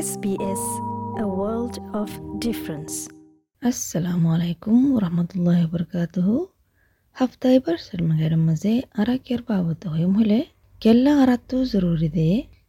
SBS, a world of difference. আসসালামু আলাইকুম রহমতুল্লাহ বরকাতুহ হাফতা এবার শর্মাগের মাঝে আরা কেয়ার পাবত হইম হলে কেল্লা আরাতো জরুরি দে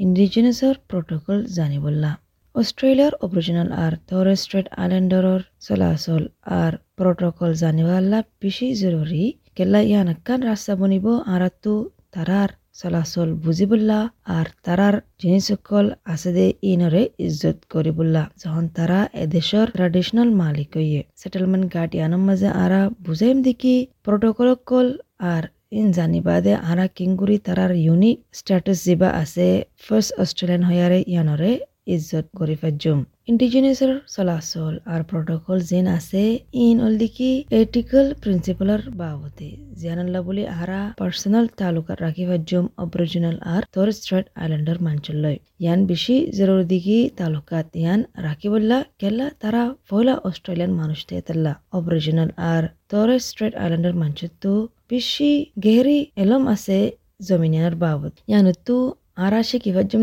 ইন্ডিজিনাসর প্রটোকল জানিবল্লা অস্ট্রেলিয়ার অরিজিনাল আর টরেস স্ট্রেট আইল্যান্ডারর চলাচল আর প্রটোকল জানিবাল্লা বেশি জরুরি কেল্লা ইয়ানাক্কান রাস্তা বনিব আরাতো তারার চলাচল বুজিবুল্লা আর তারার জিনিসকল আছে দে ইনরে ইজ্জত করিবুল্লা। যখন তারা এদেশর ট্রাডিশনাল মালিক হইয়ে সেটেলমেন্ট গার্ডিয়ানের মাঝে আরা বুঝাইম দেখি প্রটোকল আর ইন জানিবাদে আরা কিংগুরি তারার ইউনিক স্ট্যাটাস যিবা আছে ফার্স্ট অস্ট্রেলিয়ান হয়ারে ইয়ানরে ইজ্জত করি ফাজুম ইন্ডিজিনাসর চলাচল আর প্রটোকল যেন আছে, ইন অলদিকি এটিক্যাল প্রিন্সিপালর বাবদে জিয়ানাল্লা বলি আরা পার্সোনাল তালুকাত রাখি ফাজুম অরিজিনাল আর তোর স্ট্রেট আইল্যান্ডার মাঞ্চলয় ইয়ান বেশি জরুরি দিকি তালুকাত ইয়ান রাখিবল্লা কেল্লা তারা পয়লা অস্ট্রেলিয়ান মানুষ তেতাল্লা অরিজিনাল আর তোর স্ট্রেট আইল্যান্ডার মাঞ্চতো বেশি গেহরি এলম আছে জমিনিয়ার বাবদ ইয়ানতো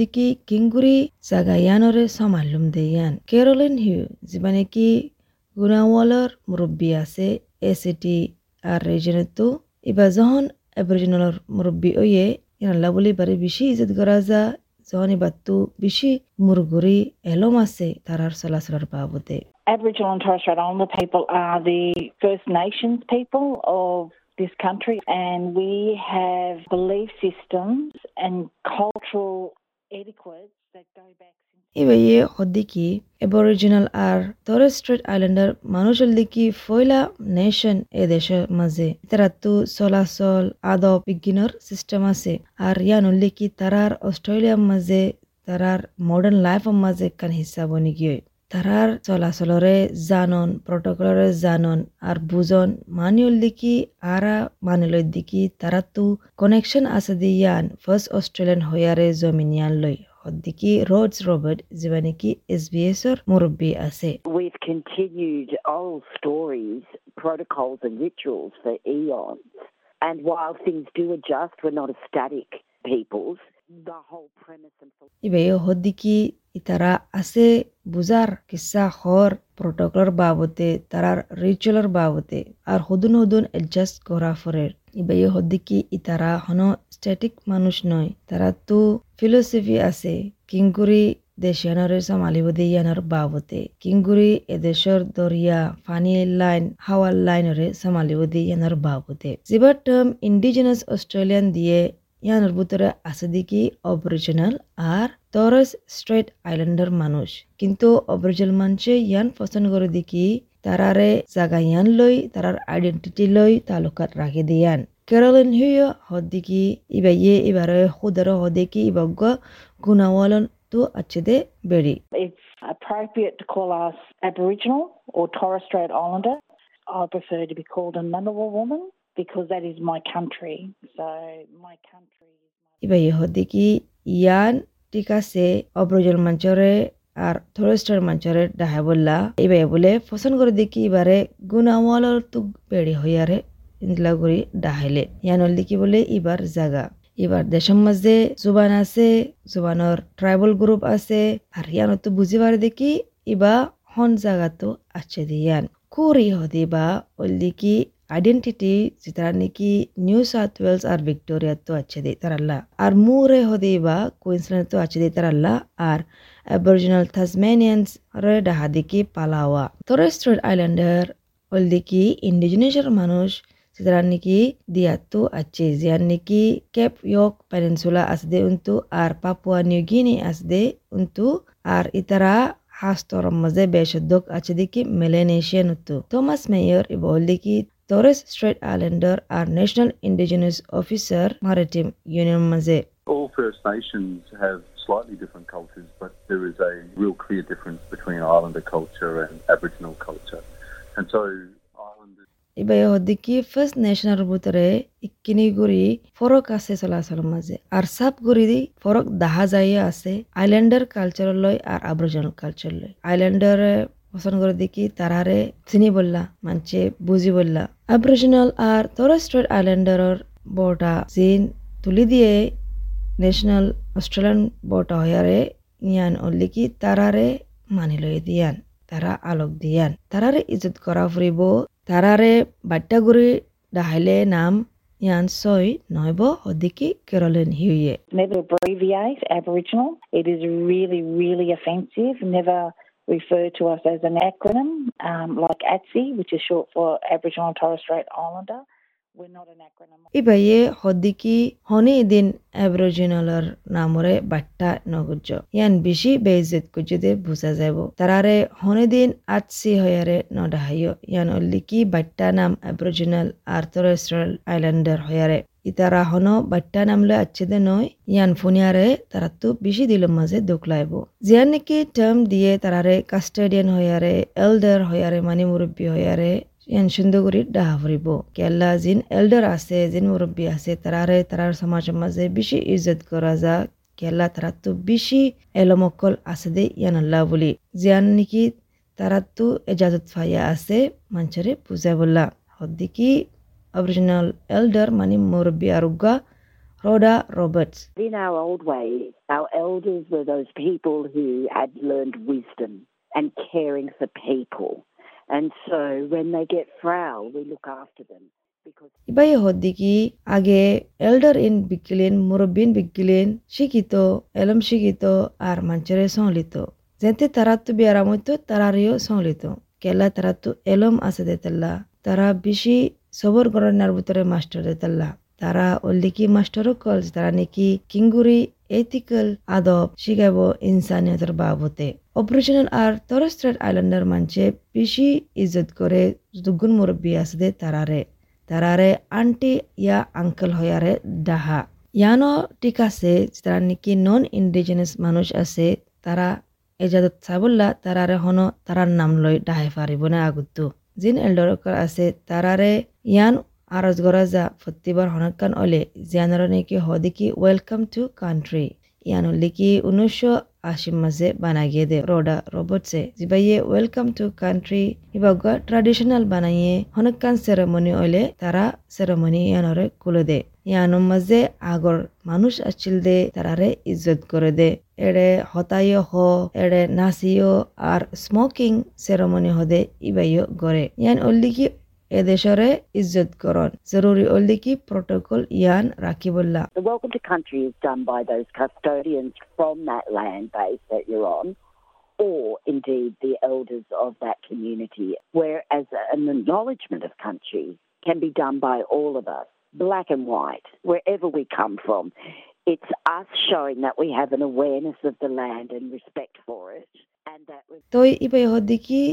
দিকি কিংগুরি জাগায়ানরে সমালুম দেয়ান কেরোলিন হিউ যিবানে কি গুনাওয়ালর মুরব্বী আছে এ সিটি আর রিজনেতো, ইবা যখন অ্যাবরিজিনালর মুরব্বী ওয়ে ইয়ানাল্লা বলি বারে বেশি ইজত করা যা যখন ইবাত্তু বেশি মুরগুরি এলম আছে, তারার চলাচলের বাবদে। Aboriginal and Torres Strait Islander people are the First Nations people of this country, and we have belief systems and cultural etiquettes that go back. ইবাইয়ে হদ্দিকি এবরিজিনাল আর টরেস স্ট্রেট আইল্যান্ডার মানুষের দিকি ফয়লা নেশন এ দেশের মাঝে। তারাতো চলাচল আদব বিজ্ঞানের সিস্টেম আছে। আর ইয়ানুর লিকি তারার অস্ট্রেলিয়ার মাঝে তারার মডার্ন লাইফের মাঝে কান হিসা বনি তারার চলাচলরে জানন প্রটোকলরে জানন আর বুজন মানিয়ল দিকি আরা মানিলই দিকি তারা তো কানেকশন আছে দিয়ান ফার্স্ট অস্ট্রেলিয়ান হয়ারে জমিনিয়ান লই হদ্দিকি রোডস রবার্ট যিবা নেকি এস বি এসর মুরব্বী আছে. And while things do adjust, we're not a static peoples. ইবে হদ্দিকি ইতারা আছে বুজার কিসা হর প্রটোকলর বাবতে, তারার রিচুয়ালর বাবতে, আর হদুন হদুন এডজাস্ট করা ফরের। ইবে হদ্দিকি ইতারা হন স্ট্যাটিক মানুষ নয়, তারা তো ফিলোসফি আছে কিংকুরি দেশিয়ানরে সামালিবদে ইয়ানার বাবতে কিংগুরি এদেশর দরিয়া ফানি লাইন, হাওয়ার লাইনরে সামালিবদে ইয়ানার বাবতে। যিবার টার্ম ইন্ডিজিনাস অস্ট্রেলিয়ান দিয়ে ইয়ানোর ভিতরে আছে দেখি অরিজিনাল আর টরেস স্ট্রেট আইল্যান্ডার মানুষ। কিন্তু অরিজিনাল মানুষে ইয়ান পছন্দ করে দেখি তারারে জাগা ইয়ান লই, তারার আইডেন্টিটি লই তালুকাত রাখি দিয়ান কেরলিন হুয় হদ্দিকি ইবা ইয়ে ইবারে খুদার হদ্দিকি ইবগ্গ গুণাওয়ালন তো আছে দে বেড়ি। Appropriate to call us Aboriginal or Torres Strait Islander. I prefer to be called a Ngunnawal woman. Because that is my country. So, my country is my. ইবা হদ্দিকি ইয়ান ঠিক আছে অব্রজল মঞ্চরে আর থরস্টার মঞ্চরে ডাহে বললা এবার বলে পছন্দ করে দেখি এবারে গুণাওয়ালর তো বেড়ি হইয়ারে ইন্দলা করি ডাহাইলে ইয়ানল দেখি বলে এবার জাগা এবার দেশের মাঝে জুবান আছে জুবানর ট্রাইবাল গ্রুপ আছে আর ইয়ান তো বুঝিবার দেখি ইবা হন জাগা তো আছে দিয়ান কুরি হদি বা ওল দেখি আইডেন্টিটি যেটা নাকি নিউ সাউথ ওয়েলস আর ভিক্টোরিয়া তো আছে দে তারাল্লা আর মুরে হদি বা কুইন্সল্যান্ড তো আছে দে তারাল্লা আর অ্যাবরিজিনাল থাসমেনিয়ান্স রে ডাহা দেখি পালাওয়া তোরে স্ট্রেট আইল্যান্ডার ওল দেখি ইন্ডিজিনিয়াসের মানুষ যেটা নাকি দিয়াতো আছে যার নাকি কেপ ইয়ক পেনিনসুলা আসদে উন্তু আর পাপুয়া নিউ গিনি আসদে উন্তু Torres Strait Islander are National Indigenous Officer Maritime Union মাঝে All First Nations have slightly different cultures, but there is a real clear difference between Islander culture and Aboriginal culture. And so Islanders ইবাই হদ্দিকি first national ভিতরে ইকিনি গুড়ি ফরক আছে চলাচল মাঝে আর সাব গুড়ি দি ফরক দেখা যায় আছে আইল্যান্ডার কালচার লয় আর আব্রজনাল কালচার লয় আইল্যান্ডার পছন্দ করে দেখি তারারে চিনি বললা মানছে বুঝি বললা আব্রিজিনাল আর তোরা স্ট্রেট আইল্যান্ডারর বটা জিন তুলি দিয়ে ন্যাশনাল অস্ট্রেলিয়ান বটা হয়ারে ইয়ান অল্লি কি তারারে মানি লই দিয়ান তারা আলোক দিয়ান তারারে ইজত করা ফুরিব তারারে বাট্টাগুড়ি ডাহাইলে নাম ইয়ান ছয় নয়ব হদিকি কেরলিন হিউয়ে Never abbreviate Aboriginal. It is really, really offensive. Never refer to us as an acronym um, like ATSI, which is short for Aboriginal and Torres Strait Islander. ইবাইয়ে হদিকি হনি দিন অ্যাবরিজিনালর নামরে বাট্টা নগুজ্জ। ইয়ান বেশি বেইজত কুজুদে বুঝা যাব তারারে হনি দিন আটসি হয়ারে নডাহাইয় ইয়ান অল্লিকি বাট্টা নাম অ্যাবরিজিনাল আর তরেস্ট্রাল আইল্যান্ডার হয়ারে ইতারা হন বাট্টা নামলে আচ্ছেদে নয়, ইয়ান ফুনিয়ারে তারাতো বেশি দিলম মাঝে দুখ লাইব জিয়ান নাকি টার্ম দিয়ে তারারে কাস্টেডিয়ান হয়ারে এল্ডার হয়ারে মানে মুরব্বী হয়ারে ইয়ান সুন্দর করে ডাহা ফুরিব। কেল্লা জিন এল্ডার আছে, জিন মুরব্বী আছে, তারারে তারার সমাজের মাঝে বেশি ইজ্জত করা যা কেলা তারা তো বেশি এলমকল আছে দে ইয়ান আল্লাহ বলি। জিয়ান নাকি তারা তো এজাজত ফাইয়া আছে মানুষরে পূজা বললা। হদ্দিকি অরিজিনাল elder মানে মুরব্বী আরুগা Rhoda Roberts In our old ways, our elders were those people who had learned wisdom and caring for people. And so when they get frail, we look after them. Because ইবাই হদ্দিকি আগে elder in বিকিলেন মুরব্বিন বিকিলেন শিক্ষিত এলম শিক্ষিত আর মাঞ্চরে সংলিত যেতে তারা তো বিয়ারাম হইতো তারারিও সংলিত কেলা তারা তো এলম আছে দেতাল্লা তারা বেশি সবর গণনার ভিতরে মাস্টার দেতাল্লা তারা অল্লিকি মাস্টারও কল তারা নাকি কিঙ্গুরি এথিক্যাল আদব শিখাব ইনসানিয়তের বাবতে। অপারেশনাল আর তরস্ট্রেট আইল্যান্ডার মানছে বেশি ইজ্জত করে দুগুণ মুরব্বী দে তারারে তারারে আন্টি ইয়া আঙ্কেল হয়ারে ডাহা। ইয়ানো ঠিক আছে তারা নাকি নন ইন্ডিজিনাস মানুষ আছে, তারা এজাদত চাবল্লা তারারে হন তারার নাম লই ডাহে পারিব না আগুতো জিন এল্ডরকর আছে তারারে ইয়ান আরজ গরা যা ফত্তিবার হনকান অলে জিয়ানর নাকি হদিকি ওয়েলকাম টু কান্ট্রি ইয়ান লিকি উনিশশো আশি মাঝে বানাগিয়ে দে। রোডা রোবটসে জিবাইয়ে ওয়েলকাম টু কান্ট্রি ইবাগা ট্রাডিশনাল বানাইয়ে হনকান সেরেমনি অলে তারা সেরেমনি ইয়ানরে কুলে দে। ইয়ানোর মাঝে আগর মানুষ আছিল দে তারারে ইজ্জত করে দে। এড়ে হতাইয় হ এড়ে নাচিও আর স্মোকিং সেরেমনি হদে ইবাইও গড়ে ইয়ান অল্লিকি The welcome to country is done by those custodians from that land base that you're on, or indeed the elders of that community, whereas an acknowledgement of country can be done by all of us, black and white, wherever we come from. It's us showing that we have an awareness of the land and respect for it. And that was...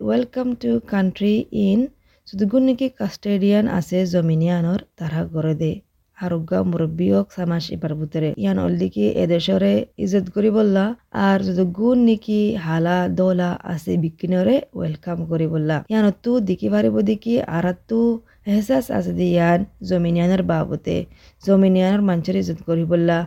Welcome to country in ইন সুদুগুন নাকি custodian আছে জমিনিয়ানর তারা গড়ে দে আরোগ্য মুরব্বীক সামাস ইবার ভিতরে ইয়ান অল্লিকি এদেশরে ইজ্জত করি বললা আর যদুগুন নাকি হালা দোলা আছে বিকিনরে ওয়েলকাম করি বললা ইয়ান তু দিকি পারিব দিকি আর তু এহসাস আছে দি ইয়ান জমিনিয়ানের বাবতে। জমিনিয়ানের মানুষের ইজ্জত করি বললা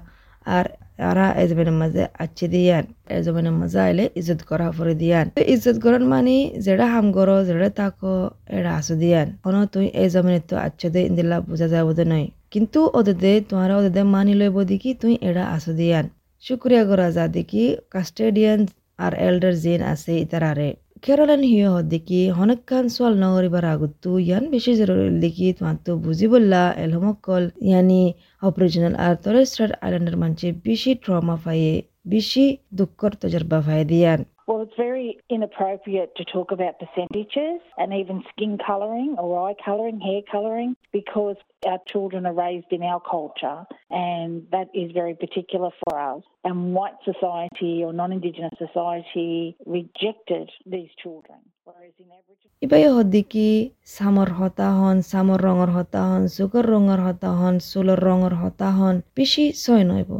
আর আরা এজবেনের মাঝে আচ্ছে দিয়ান, এজবেনের মাঝে আইলে ইজ্জত করা ফরে দিয়ান। ইজ্জত করন মানে যেটা হাম করো যেটা তাকো এরা আসু দিয়ান। কোন তুই এই জমিনে তো আচ্ছে দে ইন্দিল্লা বোঝা যাব নয় কিন্তু ওদের দে, তোমারা ওদের দে মানি লইব দেখি তুই এরা আসু দিয়ান। শুক্রিয়া করা যা দেখি কাস্টেডিয়ান আর এল্ডার জিন আছে ইতারারে কেরলান হিয় দেখি হনকান সোয়াল নগরিবার আগত ইয়ান বেশি জরুরি দেখি তোমার তো বুঝি বললা এলহমকল ইয়ানি অপরিজিনাল আর তরেস্ট্রাট আইল্যান্ডের মানুষের বেশি ট্রমা ফাইয়ে বেশি দুঃখর তজরবা ফাই দিয়ান Well, it's very inappropriate to talk about percentages and even skin colouring or eye colouring, hair colouring, because our children are raised in our culture and that is very particular for us. And white society or non Indigenous society rejected these children. Whereas in Aboriginal ইবাই হদ্দিকি সামর হতা হন সামর রঙর হতা হন সুগর রঙর হতা হন চুলৰ রঙর হতা হন বেশি ছয় নইব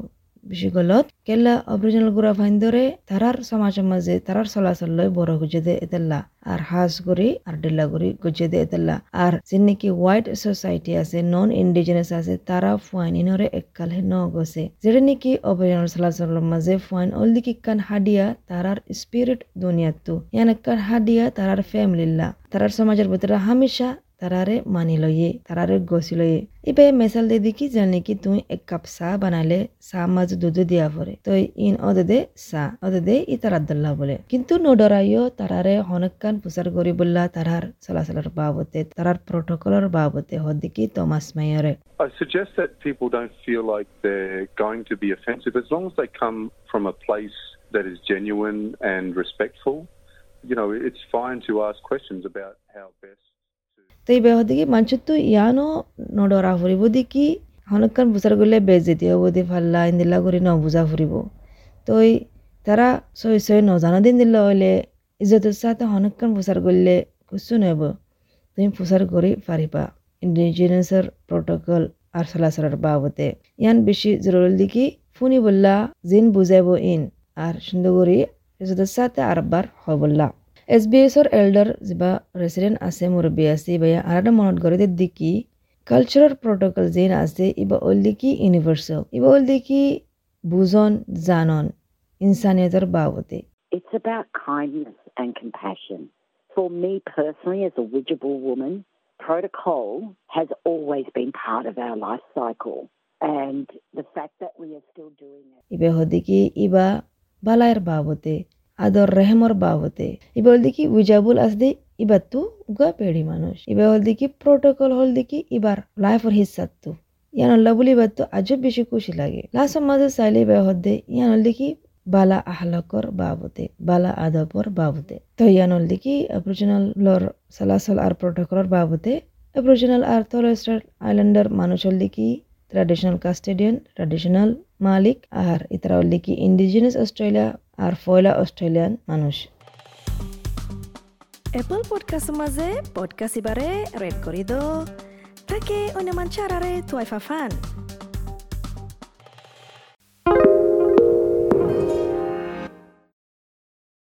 বেশি গলত কেলা অরিজিনাল গুড়া ফাইন্দরে তারার সমাজের মাঝে তারার চলাচল লই বড় গুজে দে এতেল্লা, আর হাজ করি আর ডিল্লা করি গুজে দে এতেল্লা। আর যে নাকি হোয়াইট সোসাইটি আছে, নন ইন্ডিজিনাস আছে, তারা ফুয়াইন ইনরে এককালে ন গছে যেটা নাকি অরিজিনাল চলাচলের মাঝে ফুয়াইন অলদিকি কান হাডিয়া তারার স্পিরিট দুনিয়াতো ইয়ান কান হাডিয়া তারার ফ্যামিলিল্লা। তারার সমাজের ভিতরে হামেশা তারারে মানি লয়ে তারারে গছি লয়ে ইবে মেসাল দে দেখি জানি কি তুই এক কাপ চাহ বানাইলে চাহ মাঝে দুধ দিয়া পরে তো ইন অদে দে চাহ অদে দে ই তার আব্দুল্লাহ বলে কিন্তু নডরাইও তারারে হনকান প্রচার করি বললা তারার চলাচলের বাবতে তারার প্রটোকলের বাবতে হদিকি Thomas মাইয়রে I suggest that people don't feel like they're going to be offensive as long as they come from a place that is genuine and respectful. You know, it's fine to ask questions about how best. তো এই বেহদিকে মানচুত্তু ইয়ানো নডরা ফুরিব দেখি হনকান বুঝার করলে বেজেতি হব দি ফাল্লা, ইন্দিল্লা করে ন বুঝা ফুরিব। তো এই তারা সই সই নজানা দিন দিলে হইলে ইজ্জতের সাথে হনকান প্রচার করলে কিছু নেব। তুমি প্রচার করে পারিবা। ইন্ডিজিনাসের প্রোটোকল আর চলাচলের বাবতে। ইয়ান বেশি জরুরি দেখি ফুনি বললা, জিন বুঝাইব ইন, আর সুন্দর করে ইজ্জতের সাথে আরবার হয় বললা। এছ বি এছৰ এল্ডাৰ যিবা ৰেচিডেণ্ট আছে মুৰব্বী আছে বা আৰু এটা মনত কৰি দেখি কালচাৰৰ প্ৰট'কল যেন আছে ইবা অল দেখি ইউনিভাৰ্চেল ইবা অল দেখি বুজন জানন ইনচানিয়তৰ বাবতে It's about kindness and compassion. For me personally, as a Widgeable woman, protocol has always been part of our life cycle. And the fact that we are still doing it. ইবে হদিকি ইবা বালাইৰ বাবতে দেখি উইজাবুল আসদে ইবার তু উগা পেড়ি মানুষ। ইবা হল দেখি protocol হল দেখি ইবার লাইফর হিসাত তু ইয়ান হল্লা বলি ইবার তো আজব বেশি খুশি লাগে। লাস্ট মাঝে চাইলে ইবা হদ্দে ইয়ান হল দেখি বালা আহলকর বাবতে, বালা আদবর বাবতে। তো ইয়ান হল দেখি অপরিজিনাল চলাচল আর প্রোটোকলর বাবতে অপরিজিনাল আর তলস্টার আইল্যান্ডার মানুষ হল দেখি ট্রাডিশনাল custodian, ট্রাডিশনাল মালিক আর এছাড়াও লিখি ইন্ডিজিনাস অস্ট্রেলিয়া আর ফয়লা অস্ট্রেলিয়ান মানুষ। এপল পডকাস্ট মাঝে পডকাস্ট ইবারে রেড করি দো থাকে অন্য মানুষ আর আরে তোয়াই ফাফান